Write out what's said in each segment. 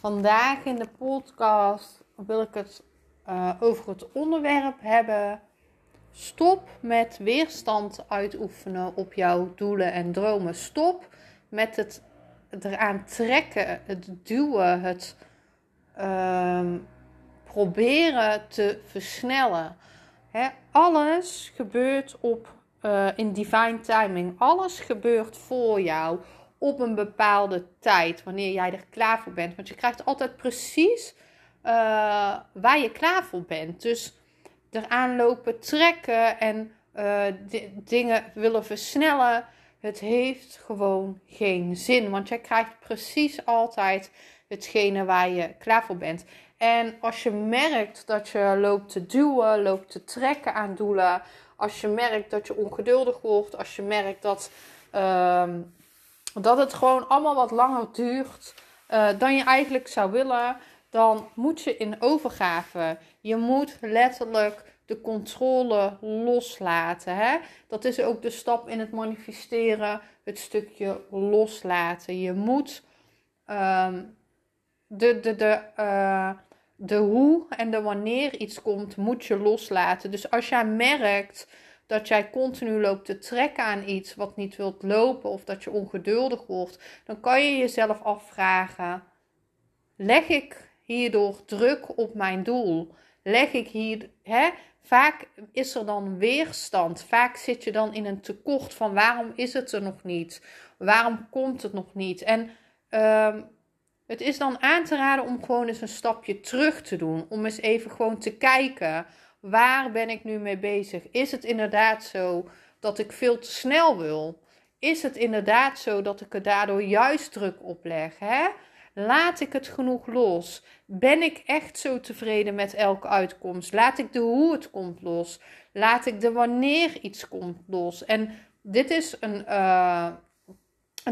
Vandaag in de podcast wil ik het uh, over het onderwerp hebben. Stop met weerstand uitoefenen op jouw doelen en dromen. Stop met het eraan trekken, het duwen, het uh, proberen te versnellen. Hè, alles gebeurt op, uh, in divine timing. Alles gebeurt voor jou op een bepaalde tijd, wanneer jij er klaar voor bent. Want je krijgt altijd precies uh, waar je klaar voor bent. Dus eraan lopen, trekken en uh, dingen willen versnellen. Het heeft gewoon geen zin. Want jij krijgt precies altijd hetgene waar je klaar voor bent. En als je merkt dat je loopt te duwen, loopt te trekken aan doelen. Als je merkt dat je ongeduldig wordt. Als je merkt dat, uh, dat het gewoon allemaal wat langer duurt uh, dan je eigenlijk zou willen. Dan moet je in overgave. Je moet letterlijk de controle loslaten. Hè? Dat is ook de stap in het manifesteren. Het stukje loslaten. Je moet um, de, de, de, uh, de hoe en de wanneer iets komt, moet je loslaten. Dus als jij merkt dat jij continu loopt te trekken aan iets wat niet wilt lopen of dat je ongeduldig wordt, dan kan je jezelf afvragen: leg ik hierdoor druk op mijn doel? Leg ik hier, hè? Vaak is er dan weerstand. Vaak zit je dan in een tekort van waarom is het er nog niet? Waarom komt het nog niet? En um, het is dan aan te raden om gewoon eens een stapje terug te doen. Om eens even gewoon te kijken. Waar ben ik nu mee bezig? Is het inderdaad zo dat ik veel te snel wil? Is het inderdaad zo dat ik er daardoor juist druk op leg? Hè? Laat ik het genoeg los? Ben ik echt zo tevreden met elke uitkomst? Laat ik de hoe het komt los? Laat ik de wanneer iets komt los? En dit is een, uh,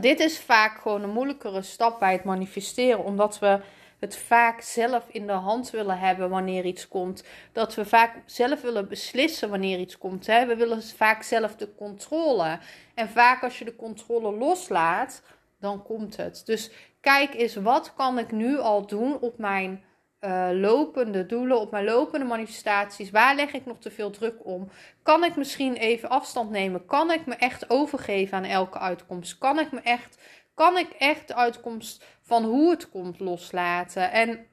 dit is vaak gewoon een moeilijkere stap bij het manifesteren, omdat we het vaak zelf in de hand willen hebben wanneer iets komt. Dat we vaak zelf willen beslissen wanneer iets komt. Hè? We willen vaak zelf de controle. En vaak als je de controle loslaat, dan komt het. Dus kijk eens, wat kan ik nu al doen op mijn uh, lopende doelen, op mijn lopende manifestaties? Waar leg ik nog te veel druk om? Kan ik misschien even afstand nemen? Kan ik me echt overgeven aan elke uitkomst? Kan ik me echt, kan ik echt de uitkomst van hoe het komt loslaten? En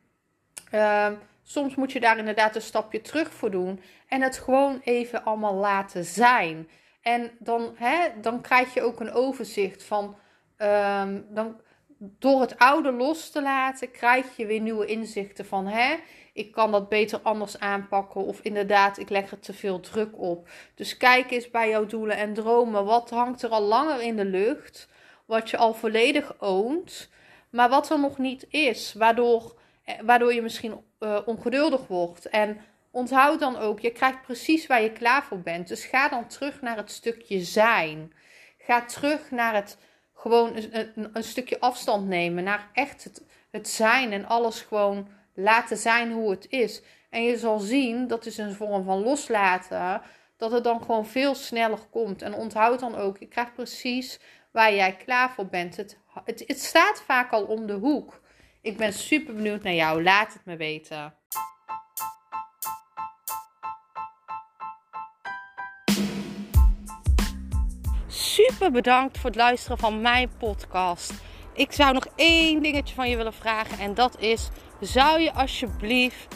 uh, soms moet je daar inderdaad een stapje terug voor doen en het gewoon even allemaal laten zijn. En dan, hè, dan krijg je ook een overzicht van. Uh, dan, door het oude los te laten, krijg je weer nieuwe inzichten van hè, ik kan dat beter anders aanpakken. Of inderdaad, ik leg er te veel druk op. Dus kijk eens bij jouw doelen en dromen. Wat hangt er al langer in de lucht? Wat je al volledig oont, maar wat er nog niet is. Waardoor, eh, waardoor je misschien uh, ongeduldig wordt. En onthoud dan ook, je krijgt precies waar je klaar voor bent. Dus ga dan terug naar het stukje zijn. Ga terug naar het gewoon een, een, stukje afstand nemen naar echt het, het zijn en alles gewoon laten zijn hoe het is. En je zal zien, dat is een vorm van loslaten, dat het dan gewoon veel sneller komt. En onthoud dan ook, je krijgt precies waar jij klaar voor bent. Het, het, het staat vaak al om de hoek. Ik ben super benieuwd naar jou. Laat het me weten. super bedankt voor het luisteren van mijn podcast. Ik zou nog één dingetje van je willen vragen. En dat is: zou je alsjeblieft